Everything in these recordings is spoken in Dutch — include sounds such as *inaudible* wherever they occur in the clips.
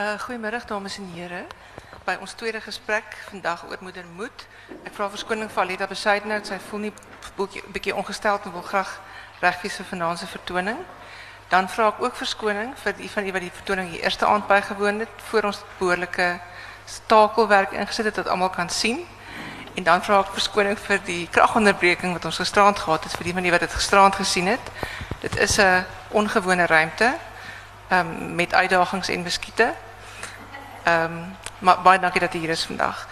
Uh, goedemiddag dames en heren. Bij ons tweede gesprek vandaag over moeder Moed. Ik vraag verskoning van Alida. Zij voelt niet een beetje ongesteld en wil graag rechtvissen van onze vertoning. Dan vraag ik ook verskoning voor die van die wat die vertoning die eerste aand bijgewoond het, voor ons behoorlijke stakelwerk ingezet het, dat allemaal kan zien. En dan vraag ik verskoning voor die krachtonderbreking wat ons gestrand gehad het, voor die van die wat het gestrand gezien het. Dit is een ongewone ruimte um, met uitdagings en beskiete. Um, maar baie dankie dat u hier is vandaag.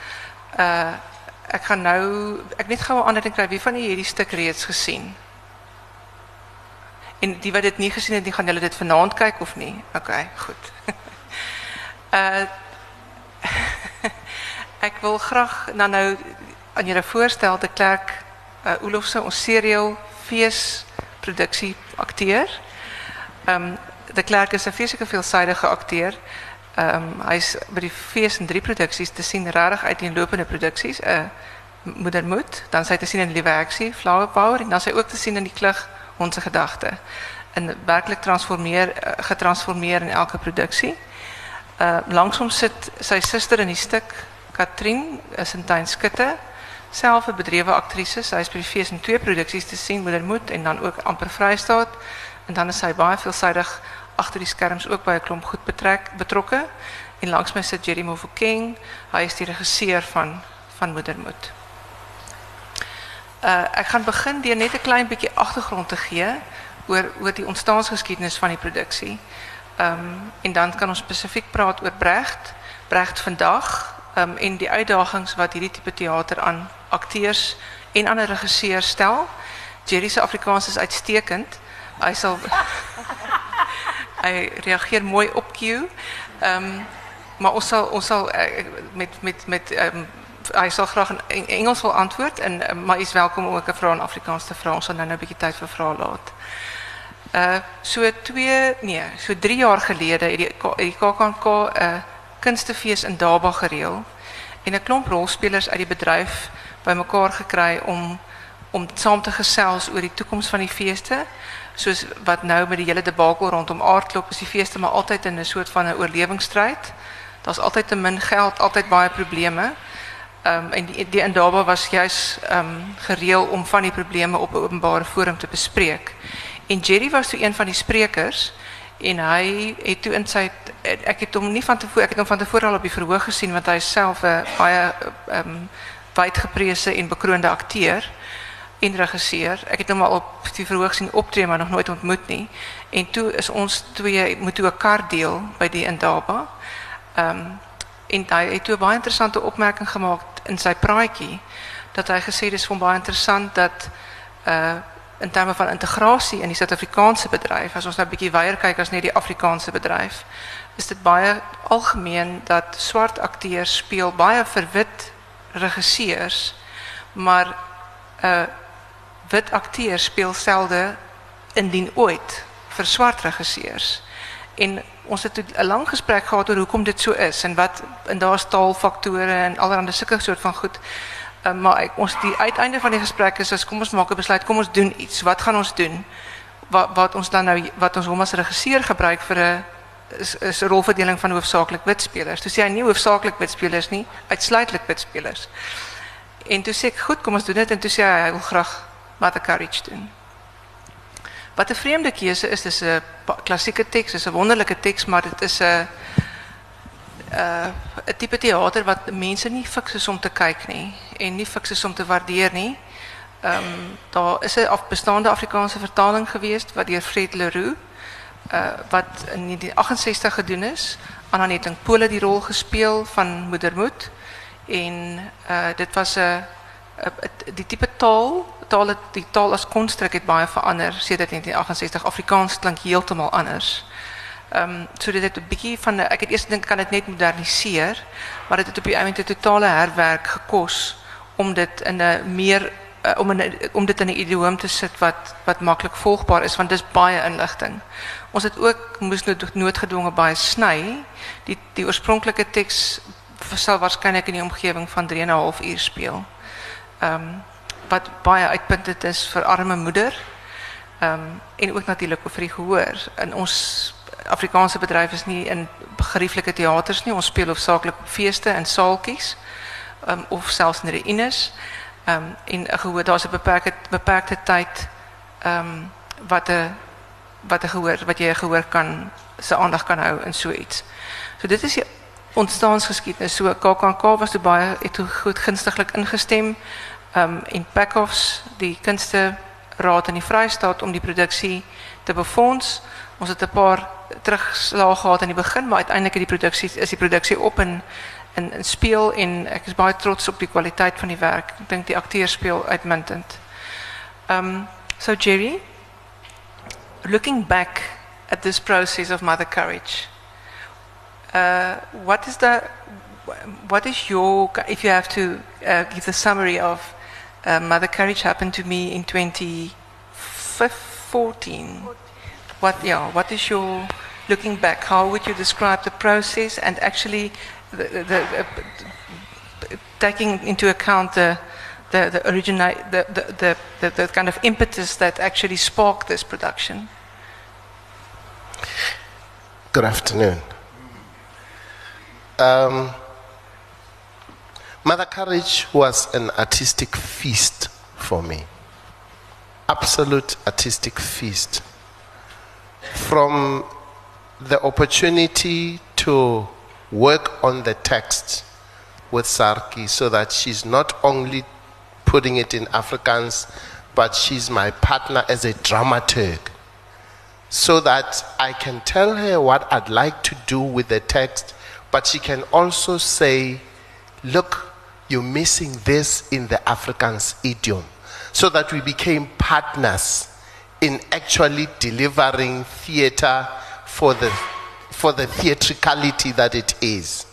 Uh, ek gaan nou ek net gou 'n kry wie van u hierdie stuk reeds gesien. En die wat dit nie gesien het, die gaan hulle dit vanaand kyk of nie? OK, goed. uh *laughs* *laughs* ek wil graag nou nou aan julle voorstel de Klerk uh, Olofse ons serial fees produksie akteur. Ehm de Klerk is een vreeselijke veelzijdige acteur. Um, hij is bij die feest en drie producties te zien, rarig lopende producties. Uh, Moeder Moed, dan zij te zien in Lieve Actie, Flower Power. En dan zij ook te zien in die klug Onze Gedachten. En werkelijk transformeer, uh, getransformeerd in elke productie. Uh, langzaam zit zijn zuster in die stuk, Katrien, Sintijn Skutte. Zelf een bedreven actrice. Zij is bij die feest en twee producties te zien, Moeder Moed en dan ook Amper Vrijstaat. En dan is zij baie veelzijdig achter die scherms ook bij een klomp goed betrek, betrokken. En langs mij zit Jerry King. Hij is de regisseur van, van Moedermoed. Uh, ik ga beginnen door net een klein beetje achtergrond te geven over, over die ontstaansgeschiedenis van die productie. Um, en dan kan ons specifiek praten over Brecht, Brecht vandaag um, en die uitdagings wat hierdie type theater aan acteurs en 'n regisseur stel. Jerry se Afrikaans is uitstekend. Hy sal *laughs* hy reageer mooi op cue. Ehm maar ons sal ons sal uh, met met met ehm um, hy sal graag in Engels wil antwoord en uh, maar is welkom om ook 'n vraag in Afrikaans te vra. Ons sal nou 'n bietjie tyd vir vrae laat. Uh so 2 nee, so 3 jaar gelede het die die KAKNK 'n uh, kunstefees in Daba gereël en 'n klomp rolspelers uit die bedryf bymekaar gekry om om saam te gesels oor die toekoms van die feeste soos wat nou met die hele debakel rondom aardklop is die feeste maar altyd in 'n soort van 'n oorlewingsstryd. Daar's altyd te min geld, altyd baie probleme. Ehm um, en die die indaba was juis ehm gereël om van die probleme op 'n openbare forum te bespreek. En Jerry was toe een van die sprekers en hy het toe in sy ek het hom nie van tevore ek het hom van tevore al op die verhoog gesien want hy self 'n baie ehm um, en bekroonde akteur en regisseur. Ek het hom al op die verhoog sien optree maar nog nooit ontmoet nie. En toe is ons twee moet toe kar deel by die Indaba. Ehm um, en hy het toe baie interessante opmerking gemaak in sy praatjie dat hy gesê dis vir baie interessant dat uh in terme van integrasie in die Suid-Afrikaanse bedryf, as ons nou 'n bietjie wyer kyk as die Afrikaanse bedryf, is dit baie algemeen dat swart akteurs speel baie vir wit regisseurs, maar uh wit akteurs speel selde indien ooit vir swart regisseurs. En ons het 'n lang gesprek gehad oor hoekom dit so is en wat en daar's taalfaktore en allerlei sulke soort van goed. Uh, maar ek, ons die uiteinde van die gesprek is as kom ons maak 'n besluit, kom ons doen iets. Wat gaan ons doen? Wat wat ons dan nou wat ons hom regisseur gebruik vir 'n is is rolverdeling van hoofsaaklik wit spelers. Dis jy nie hoofsaaklik wit spelers nie, uitsluitlik wit spelers. En toe sê ek, goed, kom ons doen dit en toe sê hy hy wil graag Mother Courage doen. Wat 'n vreemde keuse is, dis 'n klassieke teks, dis 'n wonderlike teks, maar dit is 'n 'n 'n tipe teater wat mense nie fiks is om te kyk nie en nie fiks is om te waardeer nie. Ehm daar is 'n afbestaande Afrikaanse vertaling geweest wat deur Fred Leroux uh wat in 1968 gedoen is. Anna Netting Pole die rol gespeel van Moedermoed en uh dit was 'n die tipe taal taal het, die taal as konstruk het baie verander sedert 1968 Afrikaans klink heeltemal anders. Ehm um, so dit het 'n bietjie van ek het eers dink kan dit net moderniseer, maar dit het op die einde 'n totale herwerk gekos om dit in 'n meer uh, om in om dit in 'n idioom te sit wat wat maklik volgbaar is want dis baie inligting. Ons het ook moes noodgedwonge baie sny. Die die oorspronklike teks sal waarskynlik in die omgewing van 3 en 'n half uur speel. Ehm um, wat baie uitpuntend is vir arme moeder. Ehm um, en ook natuurlik vir die gehoor. In ons Afrikaanse bedryf is nie in gerieflike teaters nie. Ons speel hoofsaaklik op feeste en saaltjies. Um, of zelfs in reïnes. Um, en gehoor, daar's 'n beperkte beperkte tyd um, wat 'n wat 'n gehoor wat jy gehoor kan se aandag kan hou in so iets. So dit is die ontstaansgeskiedenis. So KAKNK was toe baie het toe goed gunstiglik ingestem. Um en die kunste raad in die Vrystaat om die produksie te befonds. Ons het 'n paar terugslae gehad in die begin, maar uiteindelik het die produksie is die produksie op en in, in speel en ek is baie trots op die kwaliteit van die werk. Ek dink die akteurs speel uitmuntend. Um so Jerry, looking back at this process of mother courage, uh, what is the what is your if you have to uh, give the summary of uh, mother courage happened to me in 2014 what yeah what is your looking back? How would you describe the process and actually the, the, the, taking into account the the the, origina- the, the, the, the kind of impetus that actually sparked this production? Good afternoon. Um, Mother Courage was an artistic feast for me. Absolute artistic feast. From the opportunity to work on the text with Sarki so that she's not only putting it in Afrikaans, but she's my partner as a dramaturg so that I can tell her what I'd like to do with the text, but she can also say, Look, you're missing this in the African's idiom. So that we became partners in actually delivering theater for the, for the theatricality that it is.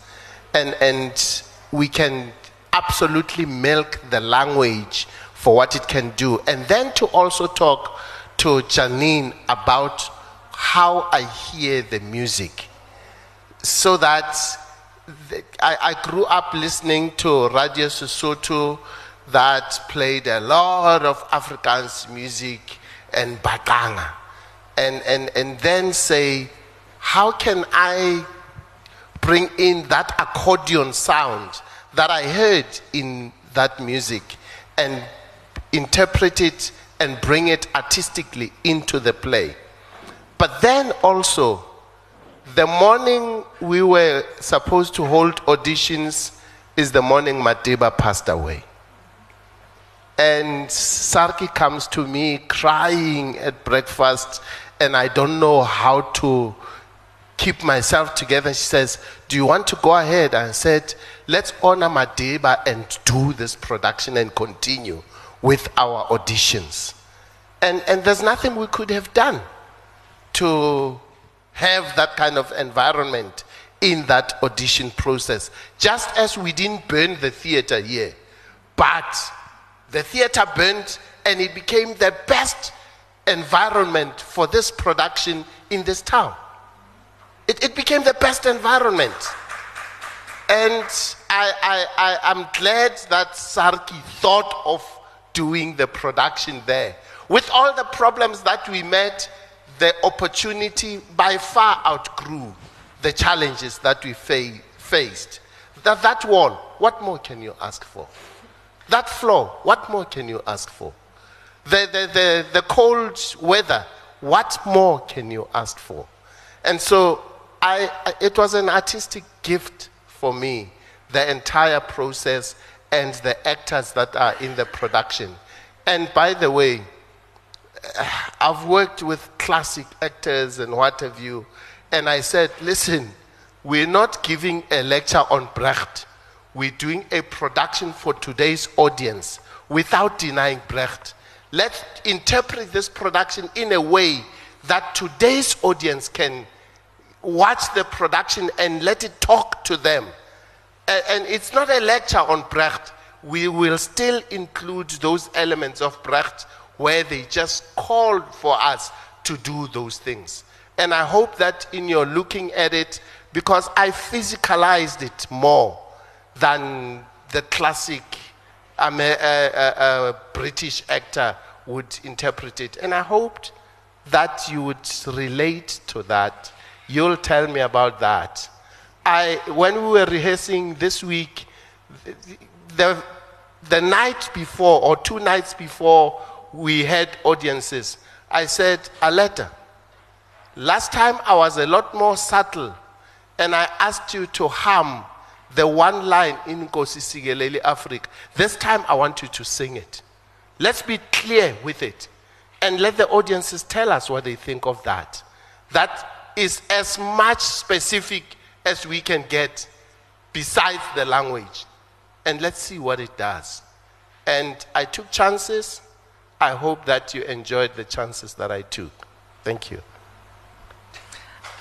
And, and we can absolutely milk the language for what it can do. And then to also talk to Janine about how I hear the music. So that the, I, I, grew up listening to Radio Sesotho that played a lot of Afrikaans music and batanga. And, and, and then say, how can I bring in that accordion sound that I heard in that music and interpret it and bring it artistically into the play. But then also, the morning we were supposed to hold auditions is the morning Madiba passed away. And Sarki comes to me crying at breakfast, and I don't know how to keep myself together. She says, Do you want to go ahead? I said, Let's honor Madiba and do this production and continue with our auditions. And, and there's nothing we could have done to have that kind of environment in that audition process. Just as we didn't burn the theater here, but the theater burned and it became the best environment for this production in this town. It, it became the best environment. And I, I, I, I'm glad that Sarki thought of doing the production there. With all the problems that we met, the opportunity by far outgrew the challenges that we fa- faced. That, that wall, what more can you ask for? That floor, what more can you ask for? The, the, the, the cold weather, what more can you ask for? And so I, it was an artistic gift for me, the entire process and the actors that are in the production. And by the way, I've worked with classic actors and what have you, and I said, listen, we're not giving a lecture on Brecht. We're doing a production for today's audience without denying Brecht. Let's interpret this production in a way that today's audience can watch the production and let it talk to them. And it's not a lecture on Brecht. We will still include those elements of Brecht where they just called for us to do those things. And I hope that in your looking at it, because I physicalized it more than the classic um, a, a, a British actor would interpret it. And I hoped that you would relate to that. You'll tell me about that I, when we were rehearsing this week, the, the night before or two nights before we had audiences, I said, Aletta, last time I was a lot more subtle and I asked you to hum the one line in Nkosi Sikelel' iAfrika. This time I want you to sing it. Let's be clear with it and let the audiences tell us what they think of that. That is as much specific as we can get besides the language. And let's see what it does. And I took chances. I hope that you enjoyed the chances that I took. Thank you.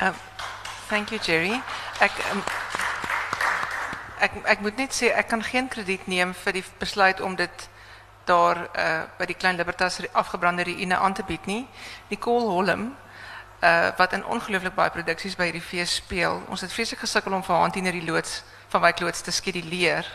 Um, thank you, Jerry. Ek um, ek ek moet net sê ek kan geen krediet neem vir die besluit om dit daar uh by die Klein Libertas afgebrande ruïne aan te bied nie. Nicole Holm uh wat in ongelooflik baie produksies by hierdie fees speel. Ons het vreeslik gesukkel om vir haar teen die loods van Wyk loods te skeduleer.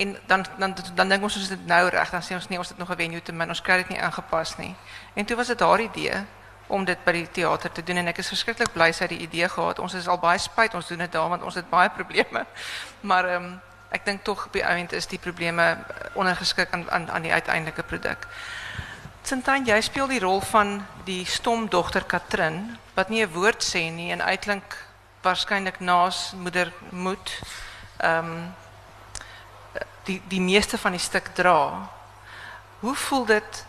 En dan dan dan dink ons ons dit nou reg, dan sê ons nee, ons het nog 'n venue te min, ons kry dit nie aangepas nie. En toe was dit haar idee om dit by die teater te doen en ek is verskriklik bly sy het die idee gehad. Ons is al baie spyt ons doen dit daar want ons het baie *laughs* probleme. Maar ehm um, ek dink tog op die ount is die probleme ondergeskik aan aan aan die uiteindelike produk. Sintyn, jy speel die rol van die stom dogter Katrin wat nie 'n woord sê nie en uitklink waarskynlik naas moeder Moed. Ehm die die meeste van die stuk dra. Hoe voel dit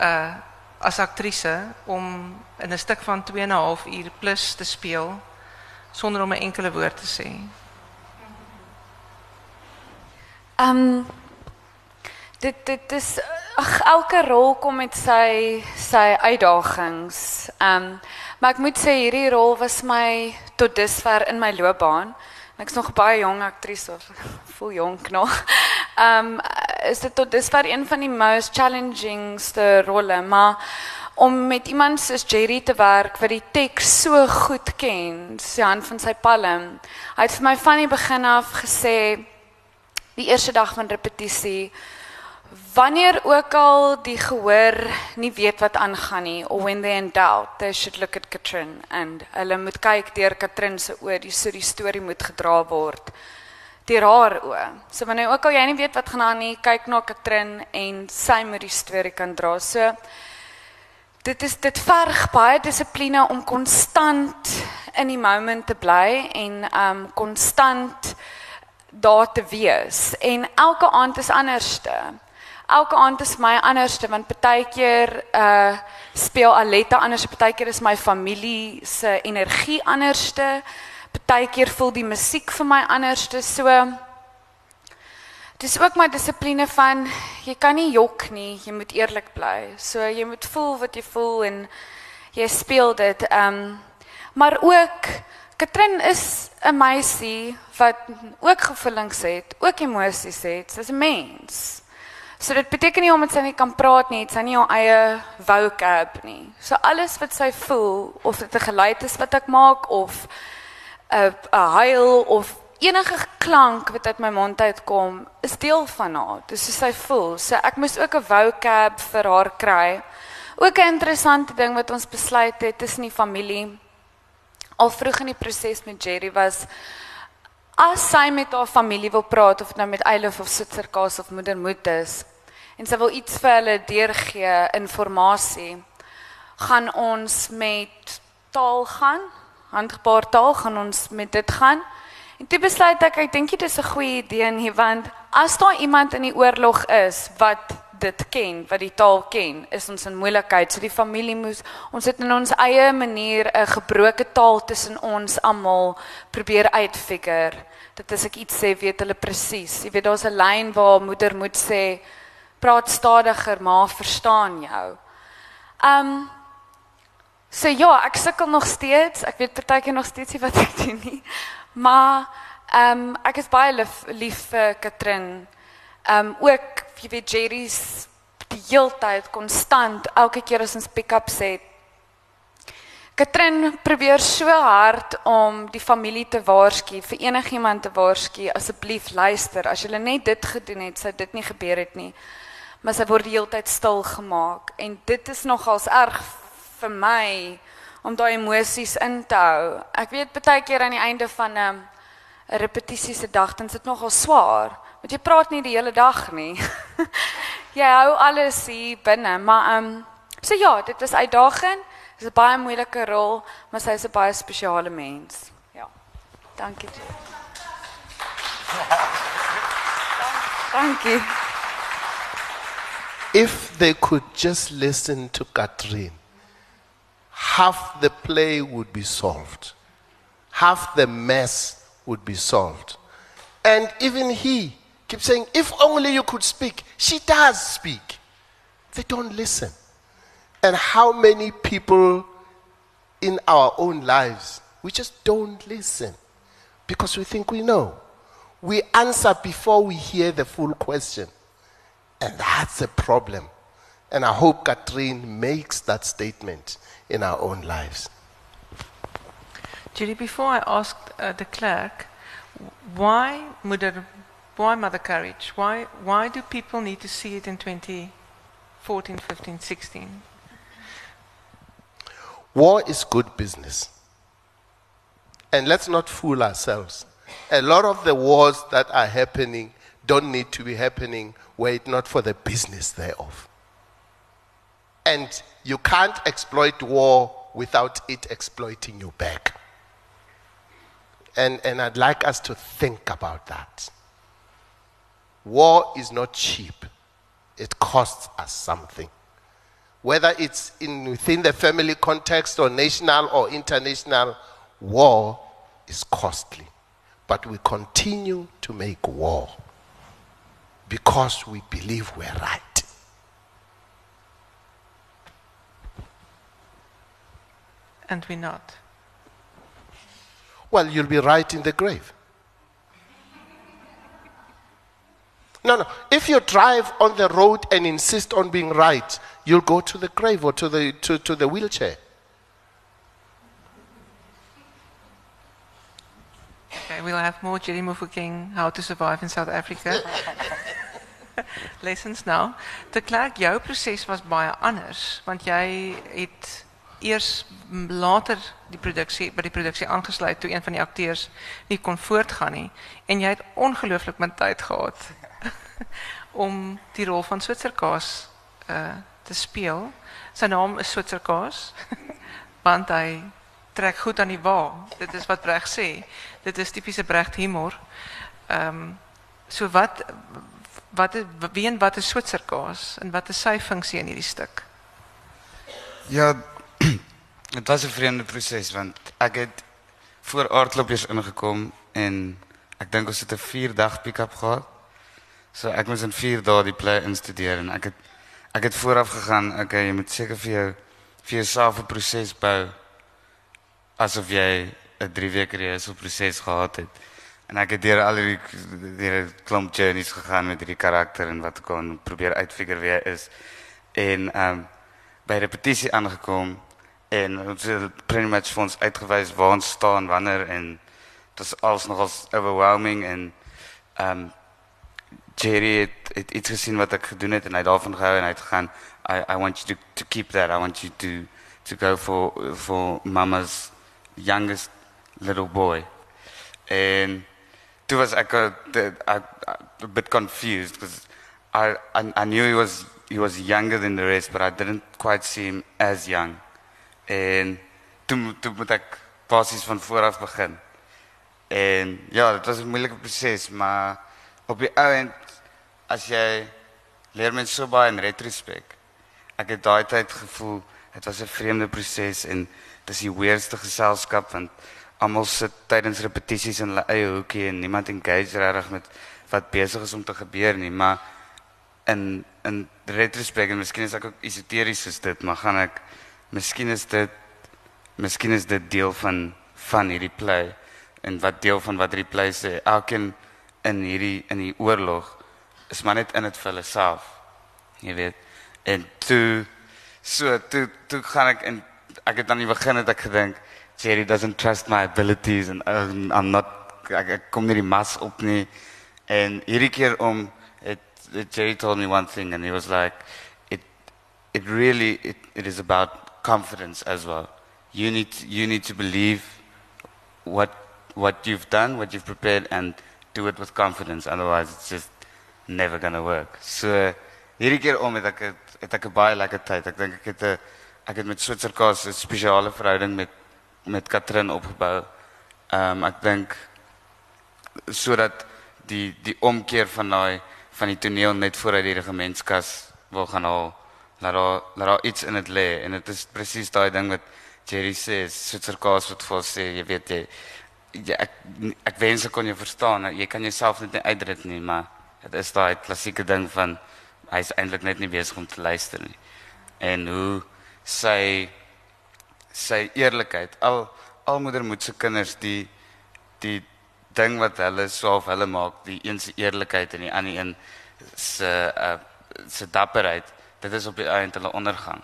uh as aktrise om in 'n stuk van 2 en 'n half uur plus te speel sonder om 'n enkele woord te sê? Ehm dit dit is ag elke rol kom met sy uitdagings. Ehm maar ek moet sê hierdie rol was my tot dusver in my loopbaan. Ek's nog baie jong aktrise of *laughs* voel jonk nog. *laughs* Ehm um, is dit tot dusver een van die most challengingste rolle, maar om met iemand soos Jerry te werk wat die teks so goed ken, sy hand van sy palm. Hy het vir my van die begin af gesê die eerste dag van repetisie wanneer ook al die gehoor nie weet wat aangaan nie or when they in doubt they should look at Katrin and hulle moet kyk deur Katrin se oë die so die storie moet gedra word. Deur haar oë. So wanneer ook al jy nie weet wat gaan aan nie kyk na Katrin en sy moet die storie kan dra. So dit is dit verg baie dissipline om konstant in die moment te bly en um konstant daar te wees. En elke aand is anderste. Elke aand is my anderste want partykeer uh speel Aletta anders, partykeer is my familie se energie anderste. Partykeer voel die musiek vir my anderste. So dis ook my dissipline van jy kan nie jok nie, jy moet eerlik bly. So jy moet voel wat jy voel en jy speel dit. Um maar ook Katrin is 'n meisie wat ook gevoelens het, ook emosies het. Sy's 'n mens. So dit beteken nie omdat sy nie kan praat nie, sy nie haar eie vocab nie. So alles wat sy voel of dit 'n geluid is wat ek maak of 'n 'n huil of enige klank wat uit my mond uitkom, is deel van haar. Dis hoe sy voel. So ek moes ook 'n vocab vir haar kry. Ook 'n interessante ding wat ons besluit het tussen die familie al vroeg in die proses met Jerry was as sy met haar familie wil praat of nou met Eilof of Sitserkaas of moeder moet is en sy wil iets vir hulle deurgee inligting gaan ons met taal gaan handgebaar taal gaan ons met dit gaan. En toe besluit ek ek dink dit is 'n goeie idee nie want as daar iemand in die oorlog is wat dit ken, wat die taal ken, is ons in moeilikheid. So die familie moes ons het in ons eie manier 'n gebroke taal tussen ons almal probeer uitfigure. Dit as ek iets sê, weet hulle presies. Jy weet daar's 'n lyn waar moeder moet sê praat stadiger, maar verstaan jou. Um So ja, ek sukkel nog steeds. Ek weet partykeer nog steeds nie wat *laughs* ek doen nie. Maar ehm um, ek is baie lief, lief vir Katrin. Ehm um, ook jy weet Jerry's die heeltyd konstant elke keer as ons pick-up sê Katrin probeer so hard om die familie te waarsku, vir enigiemand te waarsku, asseblief luister, as jy net dit gedoen het, sou dit nie gebeur het nie. Maar sy word die heeltyd stil gemaak en dit is nogals erg vir my om daai emosies in te hou. Ek weet baie keer aan die einde van 'n 'n repetisie se dag, dan is dit nogal swaar. Want jy praat nie die hele dag nie. *laughs* jy hou alles hier binne, maar ehm um, so ja, dit uitdagend. Dit is 'n baie moeilike rol, maar sy is 'n baie spesiale mens. Ja. Dankie. *laughs* Dankie. If they could just listen to Catherine, half the play would be solved. Half the mess would be solved. And even he keeps saying, if only you could speak. She does speak. They don't listen. And how many people in our own lives, we just don't listen because we think we know. We answer before we hear the full question. And that's a problem. And I hope Catherine makes that statement in our own lives. Judy, before I asked uh, de Klerk, why Mother, why Mother Courage? Why, why do people need to see it in 2014, 15, 16? War is good business. And let's not fool ourselves. A lot of the wars that are happening don't need to be happening were it not for the business thereof. And you can't exploit war without it exploiting you back. And, and I'd like us to think about that. War is not cheap, it costs us something. Whether it's in, within the family context or national or international, war is costly. But we continue to make war because we believe we're right. And we're not. Well, you'll be right in the grave. No, no. If you drive on the road and insist on being right, you'll go to the grave or to the, to, to the wheelchair. Okay, we'll have more Jerry Mufokeng, How to Survive in South Africa. *laughs* Lessons now. De Klerk, jouw proces was baie anders, want jij het eers later die produksie by die produksie aangesluit toe een van die akteurs nie kon voortgaan nie en jy het ongelooflik min tyd gehad *laughs* om die rol van Switserkaas uh te speel. Sy naam is Switserkaas *laughs* want hy trek goed aan die wa. Dit is wat Breg sê. Dit is tipiese Breg humor. Ehm so wat wat wie en wat is Switserkaas en wat is sy funksie in hierdie stuk? Ja, *clears throat* het was 'n vreemde proses want ek het voor aardkloppies ingekom en ek dink ons het 'n 4 dag pick-up gehad. So ek moes in 4 dae die play instudeer en ek het ek het vooraf gegaan, okay, jy moet seker vir jou vir jouself 'n proses bou asof jy 'n 3 weke rehearsal proses gehad het. En ek het deur al die deur klomp journeys gegaan met hierdie karakter en wat ek kon probeer uitfigure wie hy is. En ehm um, by repetisie aangekom en ons het pretty much vir ons uitgewys waar ons staan wanneer en dit was alles nogals overwhelming en ehm um, Jerry het, het iets gesien wat ek gedoen het en hy het daarvan gehou en hy het gegaan I I want you to to keep that. I want you to to go for for mama's youngest little boy. En toe was ek a, the, a, a bit confused because I, I I knew he was he was younger than the rest but I didn't quite see him as young. En toe toe moet ek basies van voor af begin. En ja dit was 'n moeilike proses maar op die ou end as jy leer mens so baie in retrospek ek het daai tyd gevoel dit was 'n vreemde proses en dis die weirdste geselskap want almal sit tydens repetisies in hulle eie hoekie en niemand engage regtig met wat besig is om te gebeur nie maar in in retrospek en miskien is ek ook esoteries soos dit maar gaan ek miskien is dit miskien is dit deel van van hierdie play en wat deel van wat hierdie play sê elkeen in hierdie in die oorlog is maar net in dit vir hulle self jy weet. En toe so toe toe gaan ek en ek het begin het ek gedink Jerry doesn't trust my abilities and um, I'm not ek, ek kom nie die mas op nie. En hierdie keer om het Jerry told me one thing and he was like it it really it, it is about confidence as well. You need you need to believe what what you've done, what you've prepared, and do it with confidence. Otherwise, it's just never gonna work. So hierdie keer om het ek het, het ek 'n baie lekker tyd. Ek dink ek het 'n ek het met Switserkaas 'n spesiale verhouding met met Katrin opgebou. Ehm um, ek dink sodat die die omkeer van daai van die toneel net vooruit die regimentskas wil gaan haal. Laat daar laat daar iets in dit lê en dit is presies daai ding wat Jerry sê, Switserkaas wat vir sê, jy weet jy ja, ek ek wens ek kon jou verstaan. Jy kan jouself net nie uitdruk nie, maar dit is daai klassieke ding van hy's eintlik net nie besig om te luister nie. En hoe sy sy eerlikheid al al moeder moet se kinders die die ding wat hulle swaaf hulle maak die een se eerlikheid en die ander een se uh, se dapperheid dit is op die eind hulle ondergang.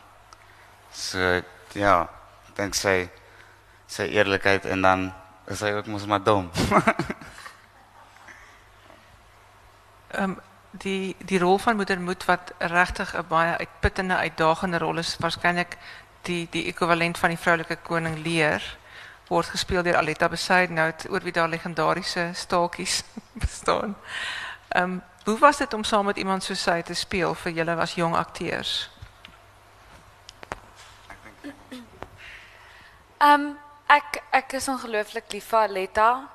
So ja, dink sy sy eerlikheid en dan is hy ook mos maar dom. *laughs* Ehm die die rol van moeder Moed wat regtig 'n baie uitputtende uitdagende rol is waarskynlik die die ekwivalent van die vroulike koning Lear word gespeel deur Aletta Besaidnout oor wie daar legendariese staaltjies *laughs* bestaan. Ehm um, hoe was dit om saam met iemand so sy te speel vir julle as jong akteurs? Ehm um, ek ek is ongelooflik lief vir Aletta.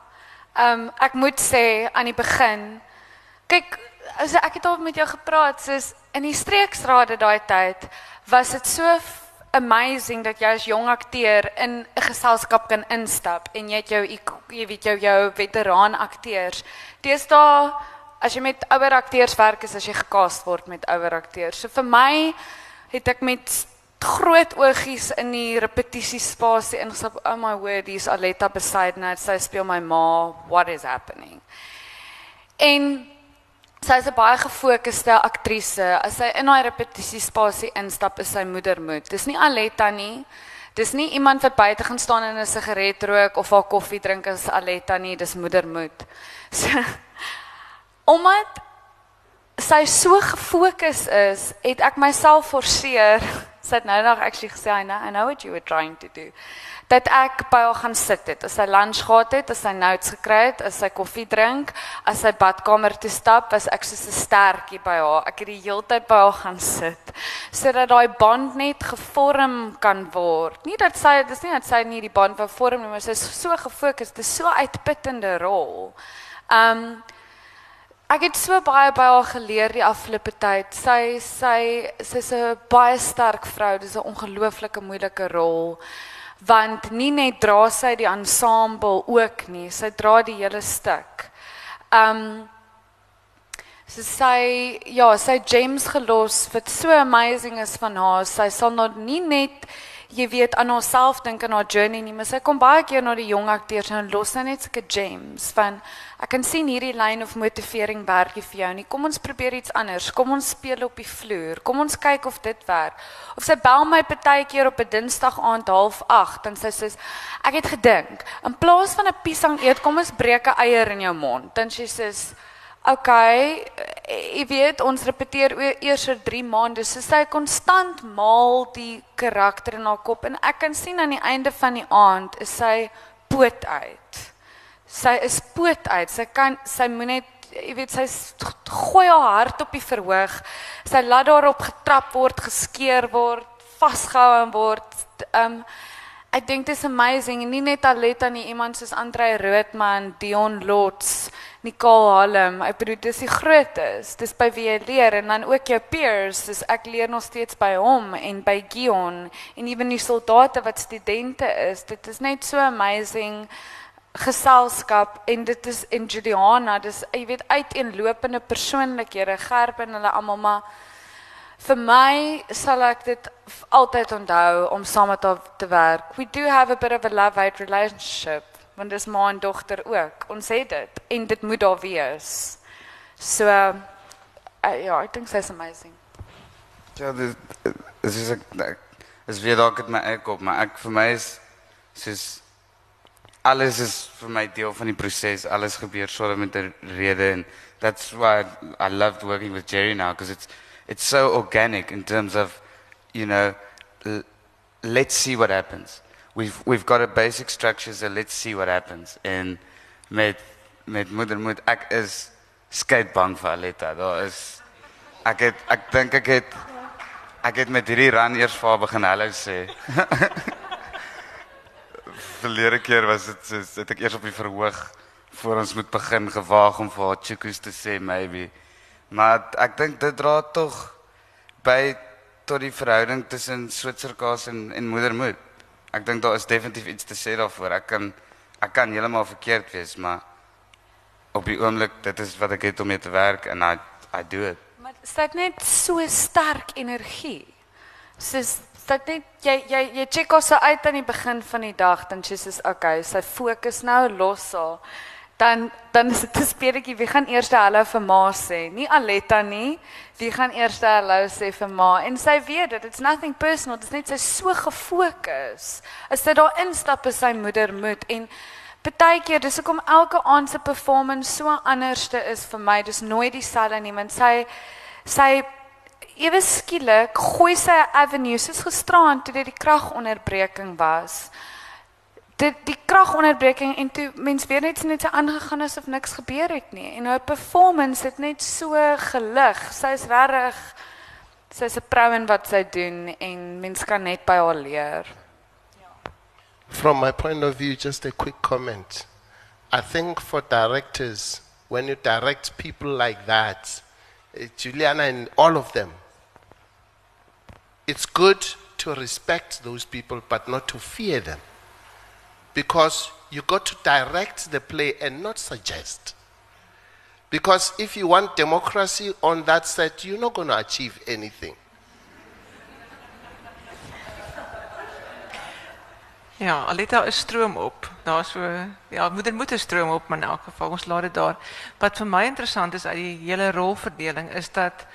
Ehm um, moet sê aan die begin kyk as ek het al met jou gepraat soos in die streeksrade daai tyd was dit so amazing dat jy as jong akteur in 'n geselskap kan instap en jy het jou jy weet jou jou veteraan akteurs. Deesdae as jy met ouer akteurs werk is as jy gekast word met ouer akteurs. So vir my het ek met groot oogies in die repetisiespasie ingestap. Oh my word, hier's Aletta beside net sy speel my ma. What is happening? En sy is 'n baie gefokusde aktrise. As sy in haar repetisiespasie instap, is sy moedermoed. Dis nie Aletta nie. Dis nie iemand wat buite gaan staan en 'n sigaret rook of haar koffie drink as Aletta nie, dis moedermoed. *laughs* So omdat sy so gefokus is, het ek myself forceer. *laughs* Sy het nou nog actually gesê, I know, I know what you were trying to do dat ek by haar gaan sit het. As sy lunch gehad het, as sy notes gekry het, as sy koffie drink, as sy badkamer toe stap, was ek soos 'n stertjie by haar. Ek het die hele tyd by haar gaan sit sodat daai band net gevorm kan word. Nie dat sy dis nie dat sy nie die band wou vorm nie, maar sy is so gefokus. Dit is so uitputtende rol. Um Ek het so baie by haar geleer die afgelope tyd. Sy sy sy's 'n baie sterk vrou. Dis 'n ongelooflike moeilike rol want nie net dra sy die ensemble ook nie, sy dra die hele stuk. Um so sy ja, sy gems gelos wat so amazing is van haar. Sy sal nog nie net jy weet aan haarself dink in haar journey nie, maar sy kom baie keer na die jong akteurs en los nou net sulke gems van ek kan sien hierdie lyn of motivering werk vir jou nie. Kom ons probeer iets anders. Kom ons speel op die vloer. Kom ons kyk of dit werk. Of sy bel my partykeer op 'n Dinsdag aand 08:30 dan sê sy ek het gedink in plaas van 'n piesang eet, kom ons breek 'n eier in jou mond. Dan sê sy sê okay, jy weet ons repeteer eers vir 3 maande. So sy konstant maal die karakter in haar kop en ek kan sien aan die einde van die aand is sy poot uit. Sy is poot uit. Sy kan sy moet net jy weet sy gooi haar hart op die verhoog. Sy laat daarop getrap word, geskeer word, vasgehou word. Um ek dink dit is amazing. Nie net Aletta nie, iemand soos Andre Roodman, Dion Lots. Nicole Hallam. Ek bedoel dis die grootes. Dis by wie jy leer en dan ook jou peers. Dis ek leer nog steeds by hom en by Gion en ewen die soldate wat studente is. Dit is net so amazing geselskap en dit is en Juliana, dis jy weet uiteenlopende persoonlikhede, Gerben hulle almal maar vir my sal ek dit altyd onthou om saam met haar te werk. We do have a bit of a love-hate relationship want dis ma en dogter ook. Ons het dit en dit moet daar wees. So uh, ja, ek dink sy's amazing. Ja, dit is is ek is weer dalk met my eie kop, maar ek vir my is soos alles is vir my deel van die proses. Alles gebeur sonder met 'n rede en that's why I loved working with Jerry now because it's it's so organic in terms of you know let's see what happens we've we've got a basic structure so let's see what happens and met met moedermoed. Ek is skeidbang vir Aletta. Daar is ek het ek dink ek het ek het met hierdie ran eers vir haar begin hallo sê. *laughs* Verlede keer was dit so het ek eers op die verhoog voor ons moet begin gewaag om vir haar chickies te sê maybe. Maar ek dink dit dra tog by tot die verhouding tussen Switserkaas en en moedermoed. Ek dink daar is definitief iets te sê daarvoor. Ek kan ek kan heeltemal verkeerd wees, maar op die oomblik dit is wat ek het om mee te werk en I I do it. Maar dit net so sterk energie. Soos dit net jy jy jy check ons uit aan die begin van die dag dan sy sê okay, sy fokus nou los haar dan dan is dit 'n speletjie wie gaan eers hallo vir ma sê? Nie Aletta nie. Wie gaan eers hallo sê vir ma? En sy weet dit it's nothing personal dit's net sy so gefokus as sy daar instap is sy moeder moet en partykeer dis hoekom elke aand se performance so anderste is vir my. Dis nooit dieselfde nie want sy sy ewe skielik gooi sy 'n avenue. Soos gisteraan toe dit die kragonderbreking was die en weer net aangegaan niks het en haar performance het net so gelig. In wat doen en kan haar. From my point of view just a quick comment. I think for directors when you direct people like that uh, Juliana and all of them it's good to respect those people but not to fear them because you got to direct the play and not suggest. Because if you want democracy on that set, you're not going to achieve anything. Ja, Alita is stroom op. Daar so ja, moeder moet 'n stroom op, maar in elk geval ons laat dit daar. Wat vir my interessant is uit die hele rolverdeling is dat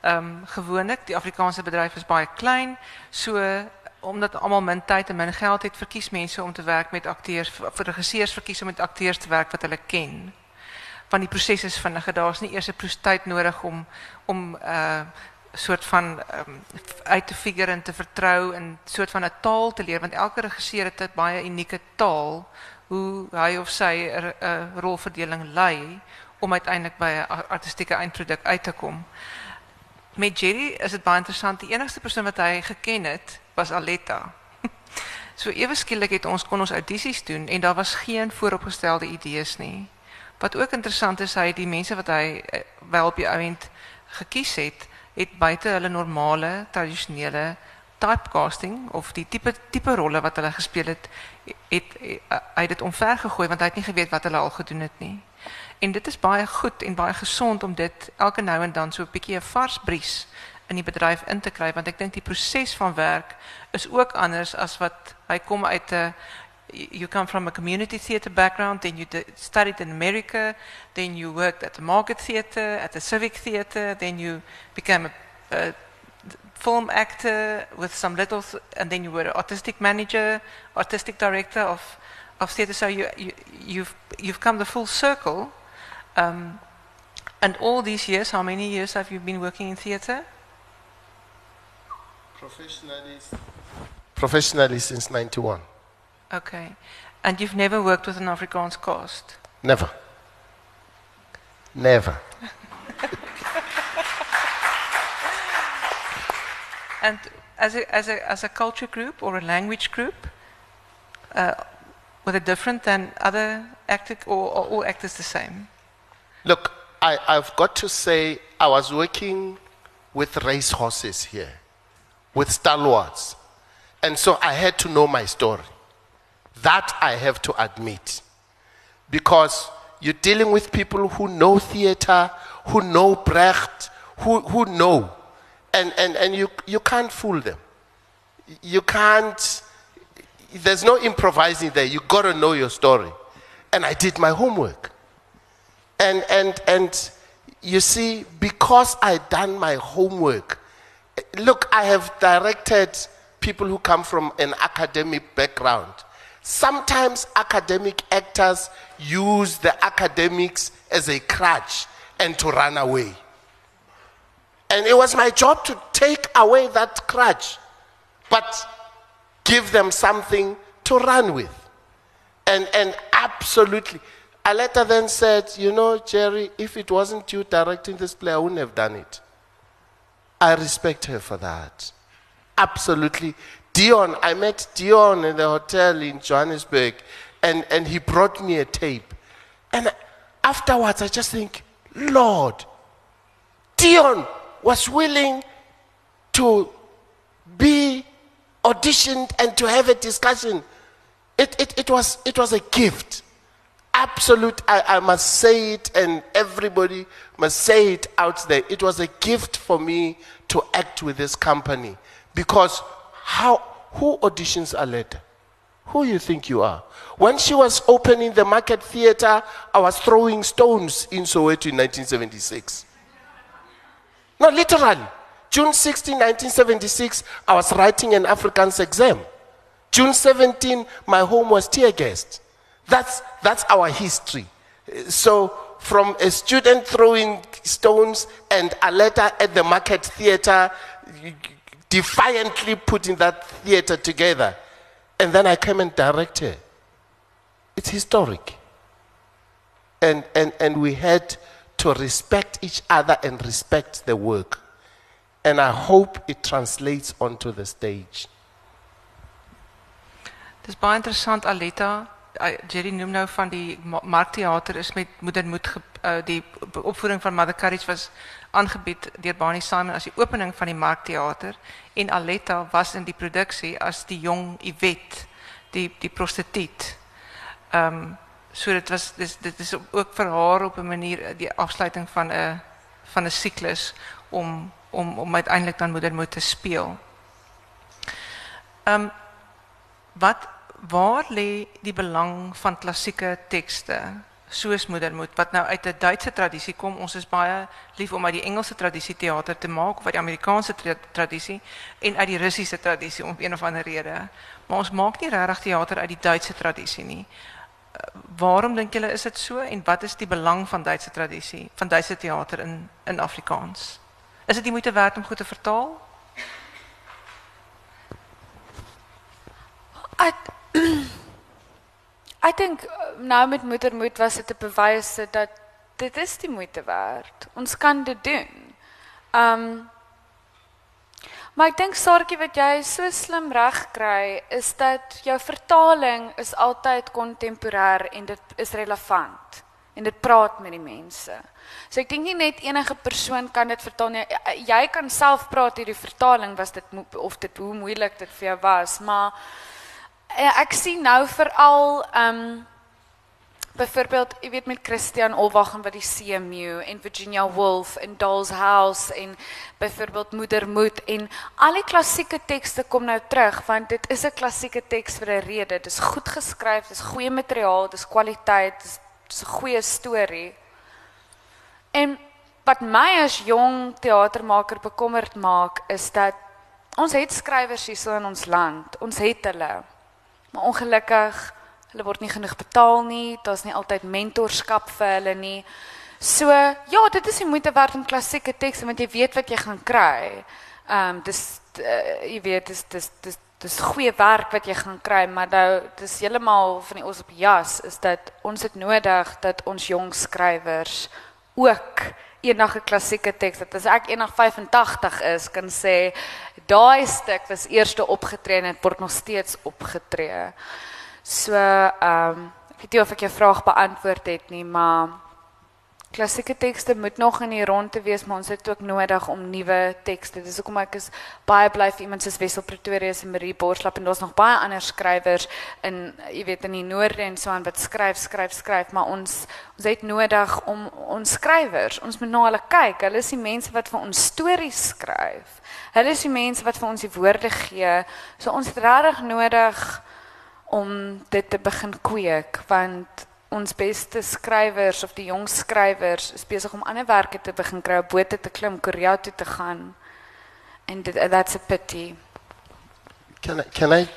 ehm um, gewoonlik die Afrikaanse bedryf is baie klein, so omdat almal min tyd en min geld het, verkies mense om te werk met akteurs, vir regisseurs verkies om met akteurs te werk wat hulle ken. Want die proses is vinniger. Daar's nie eers 'n tyd nodig om om uh, soort van um, uit te figure en te vertrou en soort van 'n taal te leer want elke regisseur het 'n baie unieke taal hoe hy of sy 'n uh, rolverdeling lei om uiteindelik by 'n artistieke eindproduk uit te kom. Met Jerry is dit baie interessant. Die enigste persoon wat hy geken het was Aletta. *laughs* So ewe skielik het ons kon ons audisies doen en daar was geen vooropgestelde idees nie. Wat ook interessant is, hy die mense wat hy eh, wel op die ouend gekies het, het buite hulle normale tradisionele typecasting of die tipe tipe rolle wat hulle gespeel het, het hy dit omver gegooi want hy het nie geweet wat hulle al gedoen het. En dit is baie goed en baie gesond om dit elke nou en dan so 'n bietjie 'n vars bries in die bedryf in te kry want ek dink die proses van werk is ook anders as wat hy kom uit 'n you come from a community theatre background then you studied in America then you worked at the market theatre at the civic theatre then you became a, a film actor with some little and then you were artistic manager artistic director of of theatre. So you, you you've you've come the full circle um, and all these years how many years have you been working in theatre Professionally, professionally since 91. Okay. And you've never worked with an Afrikaans cast? Never. Never. *laughs* and as a, as, a, as a culture group or a language group, uh, were they different than other actors or, or all actors the same? Look, I, I've got to say, I was working with race horses here with stalwarts. And so I had to know my story. That I have to admit. Because you're dealing with people who know theater, who know Brecht, who, who know. And, and, and you, you can't fool them. You can't, there's no improvising there. You've got to know your story. And I did my homework. And, and, and you see, because I'd done my homework, Look, I have directed people who come from an academic background. Sometimes academic actors use the academics as a crutch and to run away. And it was my job to take away that crutch, but give them something to run with. And, and absolutely, Aletta then said, You know, Jerry, if it wasn't you directing this play, I wouldn't have done it. I respect her for that. Absolutely. Dion, I met Dion in the hotel in Johannesburg, and, and he brought me a tape. And afterwards, I just think, Lord, Dion was willing to be auditioned and to have a discussion. It, it, it, was, it was a gift. Absolute, I, I must say it, and everybody must say it out there. It was a gift for me to act with this company because how, who auditions Aletta? Who you think you are? When she was opening the Market Theatre, I was throwing stones in Soweto in 1976. No, literally. June 16, 1976, I was writing an Afrikaans exam. June 17, my home was tear gassed. That's, that's our history. So, from a student throwing stones and a letter at the market theater, defiantly putting that theater together, and then I came and directed. It's historic. And, and, and we had to respect each other and respect the work. And I hope it translates onto the stage. Dis baie interessant Aletta. Jerry noem nou van die markteater is met Moeder Moed uh, die opvoering van Mother Courage was aangebied deur Barney Simon as die opening van die markteater en Aletta was in die produksie as die jong Iwet, die die prostituut. Ehm um, so dit was dit is ook vir haar op 'n manier die afsluiting van 'n van 'n siklus om om om uiteindelik dan Moeder Moed te speel. Ehm wat waar lê die belang van klassieke tekste soos Moedermoed wat nou uit 'n Duitse tradisie kom. Ons is baie lief om uit die Engelse tradisie teater te maak of uit die Amerikaanse tra tradisie en uit die Russiese tradisie om een of ander rede. Maar ons maak nie regtig teater uit die Duitse tradisie nie. Uh, waarom dink julle is dit so en wat is die belang van Duitse tradisie, van Duitse teater in in Afrikaans? Is dit nie moeite werd om goed te vertaal? *clears throat* Ek dink nou met moedermoed was dit 'n bewys dat dit is die moeite werd. Ons kan dit doen. Um Maar ek dink Saartjie wat jy so slim reg kry is dat jou vertaling is altyd kontemporêr en dit is relevant en dit praat met die mense. So ek dink nie net enige persoon kan dit vertaal nie. Jy kan self praat hierdie vertaling was dit of dit hoe moeilik dit vir jou was, maar ek sien nou veral ehm um, byvoorbeeld, jy weet met Christian Olwagen wat die CMU en Virginia Woolf en Doll's House en byvoorbeeld Moeder Moed en al die klassieke tekste kom nou terug want dit is 'n klassieke teks vir 'n rede. Dit is goed geskryf, dit is goeie materiaal, dit is kwaliteit, dit is 'n goeie storie. En wat my as jong teatermaker bekommerd maak is dat ons het skrywers hier in ons land. Ons het hulle. Maar ongelukkig, hulle word nie genoeg betaal nie. Daar's nie altyd mentorskap vir hulle nie. So, ja, dit is die moeite werd om klassieke tekste want jy weet wat jy gaan kry. Ehm um, dis uh, jy weet dis dis dis dis goeie werk wat jy gaan kry, maar nou dis heeltemal van die ons op jas is dat ons het nodig dat ons jong skrywers ook enige klassieke teks dat as ek enig 85 is kan sê daai stuk was eerste opgetree en dit word nog steeds opgetree. So ehm um, ek weet nie of ek jou vraag beantwoord het nie, maar klassieke tekste moet nog in die ronde wees, maar ons het ook nodig om nuwe tekste. Dis hoekom ek is baie bly vir iemand soos Wessel Pretorius en Marie Borslap en daar's nog baie ander skrywers in jy weet in die noorde en so aan wat skryf, skryf, skryf, maar ons ons het nodig om ons skrywers, ons moet na hulle kyk. Hulle is die mense wat vir ons stories skryf. Hulle is die mense wat vir ons die woorde gee. So ons het regtig nodig om dit te begin kweek want ons beste skrywers of die jong skrywers is besig om te begin kry, bote te klim, Korea toe te gaan. And that's a pity. Can I, can I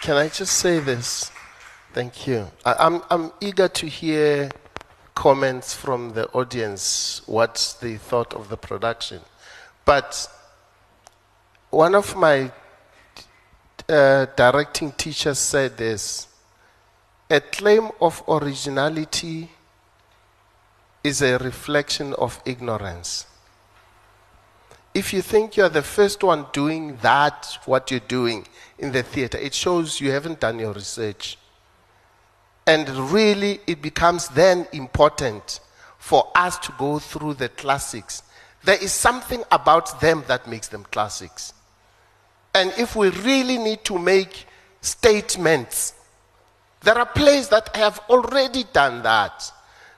can I just say this? Thank you. I, I'm I'm eager to hear comments from the audience what they thought of the production. But one of my uh, directing teachers said this a claim of originality is a reflection of ignorance. If you think you're the first one doing that, what you're doing in the theater, it shows you haven't done your research. And really, it becomes then important for us to go through the classics. There is something about them that makes them classics. And if we really need to make statements, there are places that have already done that.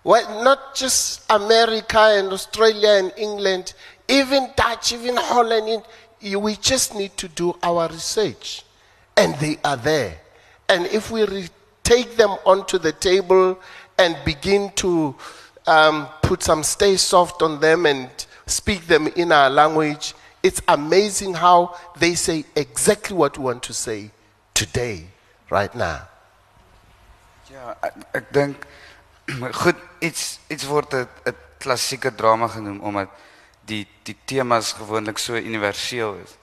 Well, not just America and Australia and England, even Dutch, even Holland. We just need to do our research. And they are there. And if we re- take them onto the table and begin to um, put some stay soft on them and speak them in our language, it's amazing how they say exactly what we want to say today, right now. Ja, ek dink *clears throat* goed iets iets word 'n 'n klassieke drama genoem omdat die die temas gewoonlik so universeel is.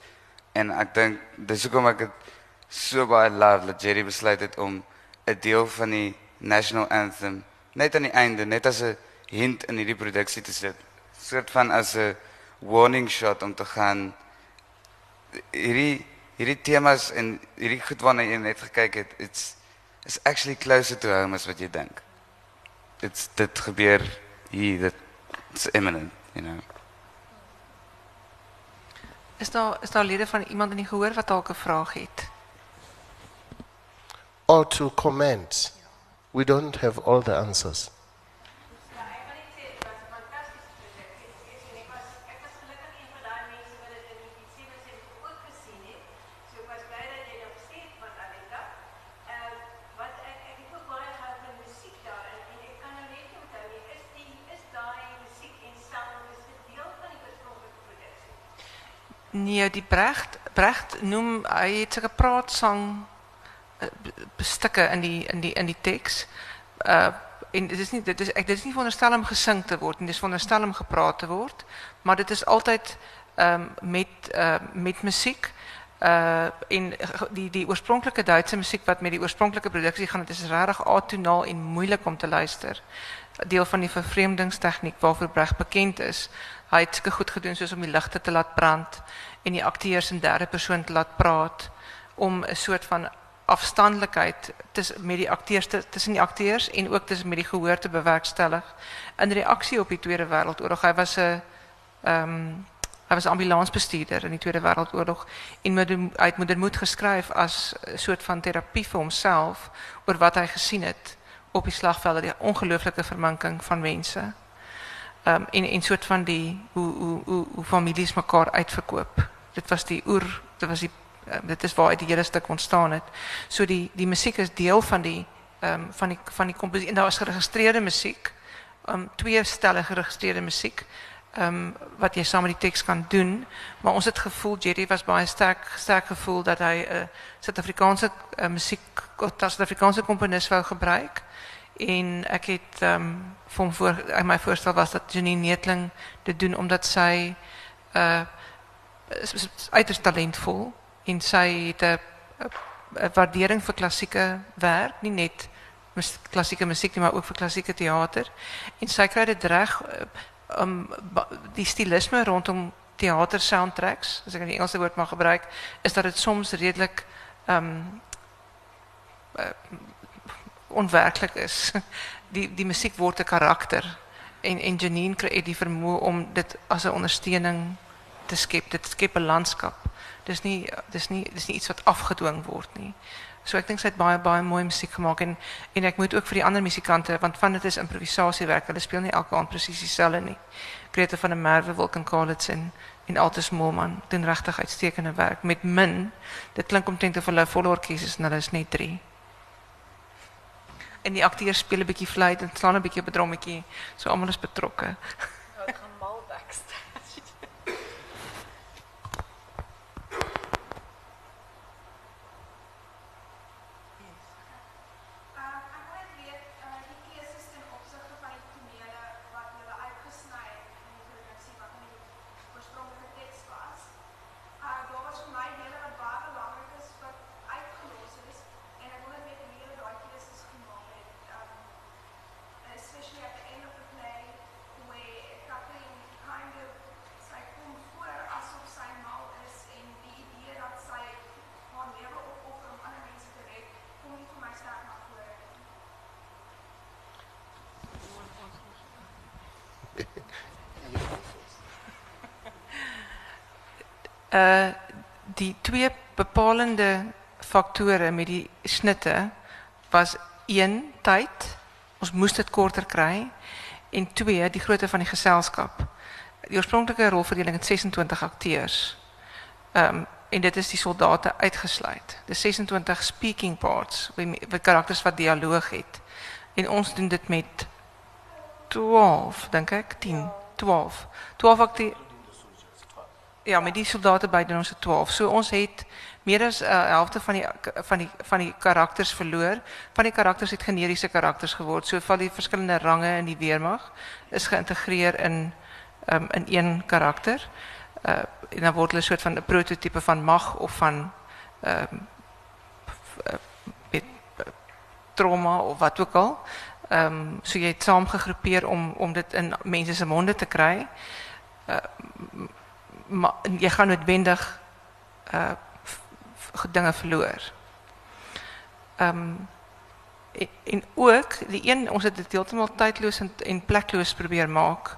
En ek dink dis hoekom ek dit so baie love dat Jerry besluit het om 'n deel van die national anthem net aan die einde net as 'n hint in hierdie produksie te sit. Soort van as 'n warning shot om te gaan hierdie temas en hierdie goed waarna jy net het, it's is actually closer to home as what you think. It's dit gebeur hier dit it's imminent, you know. Is daar is daar lede van iemand in die gehoor wat dalk 'n vraag het? Or to comment. We don't have all the answers. Nee, die Brecht Brecht noem hy het sulke praatsang eh, stukke in die in die in die teks. Uh en dit is nie dit is dit is nie veronderstel om gesing te word nie, dis veronderstel om gepraat te word, maar dit is altyd ehm met uh met musiek. Uh en die die oorspronklike Duitse musiek wat met die oorspronklike produksie gaan, dit is regtig atonaal en moeilik om te luister. Deel van die vervreemdingstegniek waarvoor Brecht bekend is. Hy het goed gedoen soos om die ligte te laat brand en die akteurs in derde persoon te laat praat om 'n soort van afstandelikheid tussen met die akteurs te- tussen die akteurs en ook tussen met die gehoor te bewerkstellig in reaksie op die Tweede Wêreldoorlog. Hy was 'n ehm hy was ambulansbestuurder in die Tweede Wêreldoorlog en met hy het moedermoed geskryf as 'n soort van terapie vir homself oor wat hy gesien het op die slagvelde, die ongelooflike verminking van mense. Ehm en en soort van die hoe hoe hoe hoe families mekaar uitverkoop. Dit was die oer, dit was die uh, dit is waar uit die hele stuk ontstaan het. So die die musiek is deel van die ehm van die van die komposisie en daar is geregistreerde musiek. Ehm twee stelle geregistreerde musiek. Ehm wat jy saam met die teks kan doen, maar ons het gevoel Jerry was baie sterk sterk gevoel dat 'n uh, Suid-Afrikaanse uh, musiek of Suid-Afrikaanse komponis wou gebruik en ek het ehm um, vir hom voor my voorstel was dat Janine Neetling dit doen omdat sy uh is, is uiters talentvol en sy het waardering vir klassieke werk, nie net klassieke musiek nie, maar ook vir klassieke teater. En sy kry dit reg uh, um die stilisme rondom teater soundtracks, as ek die Engelse woord mag gebruik, is dat dit soms redelik um onwerklik is. Die die musiek word 'n karakter en en Janine kry die vermoë om dit as 'n ondersteuning te skep. Dit skep 'n landskap. Dis nie dis nie dis nie iets wat afgedwing word nie. So ek dink sy het baie baie mooi musiek gemaak en en ek moet ook vir die ander musikante want van dit is improvisasiewerk. Hulle speel nie elke aand presies dieselfde nie. Grete van der Merwe, Wilken Kalitz en en Altus Molman doen regtig uitstekende werk met min. Dit klink omtrent of hulle volle orkes is en hulle is net 3. En die akteurs speel 'n bietjie fluit en slaan 'n bietjie op 'n drommetjie. So almal is. Ek gaan mal backstage. Uh, ek wil net weet uh, die keuses ten opsigte van die tonele wat julle uitgesny het in die produksie wat in die oorspronklike teks was. Uh, daar was vir my dele wat baie belangrik is wat uitgelos is en ek wil net weet hoe julle daai keuses gemaak Uh die twee bepalende faktore met die snitte was een tyd. Ons moes dit korter kry en twee die grootte van die geselskap. Die oorspronklike rolverdeling het 26 akteurs. Ehm um, en dit is die soldate uitgesluit. Dis 26 speaking parts met karakters wat dialoog het. En ons doen dit met 12, dink ek, 10, 12. 12 akteurs ja, met die soldate by doen ons het 12. So ons het meer as 'n uh, van die van die van die karakters verloor. Van die karakters het generiese karakters geword. So van die verskillende range in die weermag is geïntegreer in um, in een karakter. Uh en dan word hulle 'n soort van 'n prototipe van mag of van ehm um, met trauma of wat ook al. Ehm um, so jy het saam gegroepeer om om dit in mense se monde te kry. Uh maar jy gaan noodwendig uh dinge verloor. Ehm um, en, en ook die een ons het dit heeltemal tydloos en, en plekloos probeer maak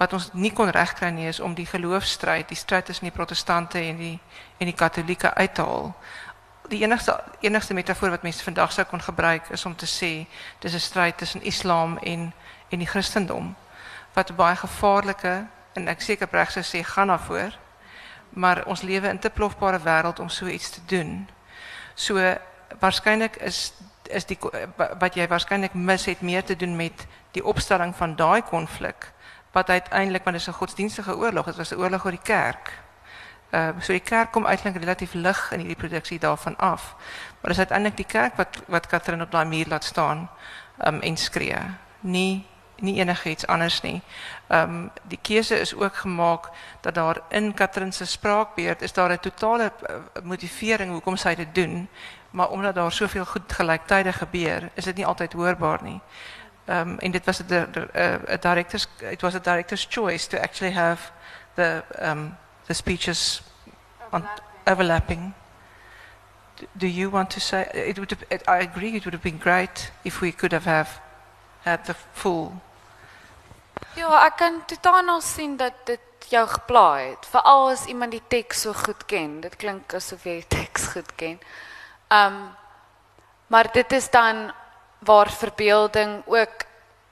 wat ons nie kon regkry nie is om die geloofstryd, die stryd tussen die protestante en die en die katolieke uit te haal. Die enigste enigste metafoor wat mense vandag sou kon gebruik is om te sê dis 'n stryd tussen Islam en en die Christendom wat baie gevaarlike en ek seker reg sou sê gaan daarvoor. Maar ons lewe in te plofbare wêreld om so iets te doen. So waarskynlik is is die wat jy waarskynlik mis het meer te doen met die opstelling van daai konflik wat uiteindelik want dit is 'n godsdienstige oorlog, dit was 'n oorlog oor die kerk. Ehm so die kerk kom eintlik relatief lig in hierdie produksie daarvan af. Maar dis uiteindelik die kerk wat wat Katrin op daai muur laat staan um, en skree. Nie nie enigiets anders nie. Ehm die keuse is ook gemaak dat daar in Katrin se spraakbeurt is daar 'n totale uh, motivering hoekom sy dit doen, maar omdat daar soveel goed gelyktydig gebeur, is dit nie altyd hoorbaar nie. Um, en dit was 'n uh, director's it was a director's choice to actually have the um the speeches on overlapping. Do you want to say it would have, it, I agree it would have been great if we could have have had the full Ja, ek kan totaal sien dat dit jou geplaai het. Veral as iemand die teks so goed ken. Dit klink asof jy die teks goed ken. Um maar dit is dan waar verbeelding ook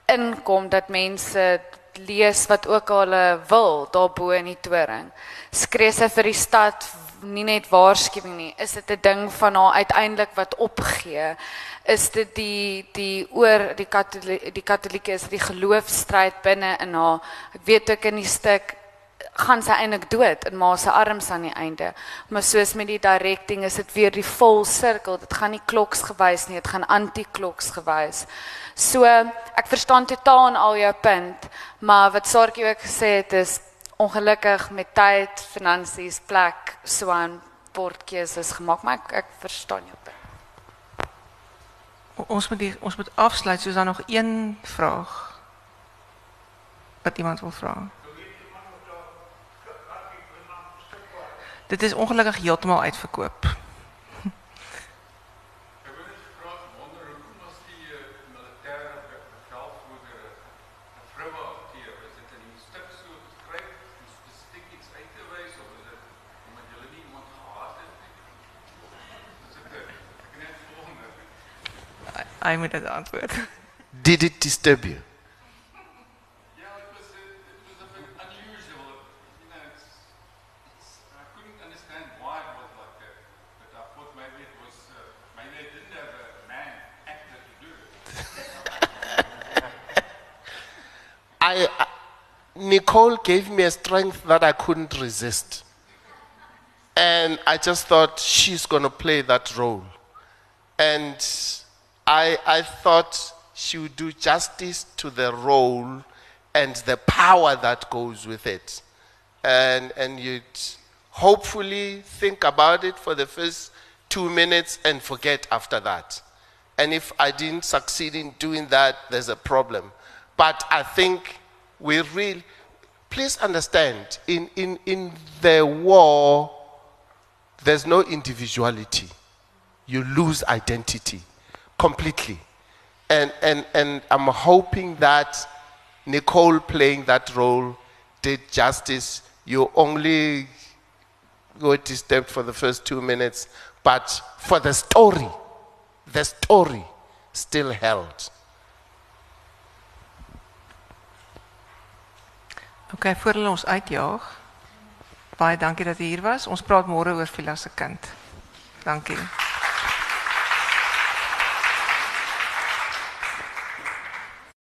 inkom dat mense lees wat ook al hulle wil daarbo in die toring. Skree sy vir die stad nie net waarskuwing nie, is dit 'n ding van haar uiteindelik wat opgee? Is dit die die oor die katolieke die katolieke is die geloofstryd binne in haar? Ek weet ook in die stuk gaan sy eintlik dood in ma se arms aan die einde. Maar soos met die directing is dit weer die vol sirkel dit gaan nie kloks gewys nie dit gaan anti-kloks gewys. So ek verstaan totaal aan al jou punt maar wat Sarkie ook gesê het is ongelukkig met tyd finansies plek so aan bordkeuses gemaak maar ek, ek verstaan jou punt. Ons moet die, ons moet afsluit soos daar nog een vraag wat iemand wil vra. Dit is ongelukkig heeltemal uitverkoop. Hy moet dit antwoord. Did it disturb you? I, Nicole gave me a strength that I couldn't resist. And I just thought she's going to play that role. And I, I thought she would do justice to the role and the power that goes with it. And, and you'd hopefully think about it for the first two minutes and forget after that. And if I didn't succeed in doing that, there's a problem. But I think we really, please understand, in, in, in the war, there's no individuality. You lose identity completely. And, and, and I'm hoping that Nicole playing that role did justice. You only were disturbed for the first two minutes, but for the story, the story still held. Okay, voor ons uitjaag. Baie dankie dat jy hier was. Ons praat môre oor Villa se kind. Dankie.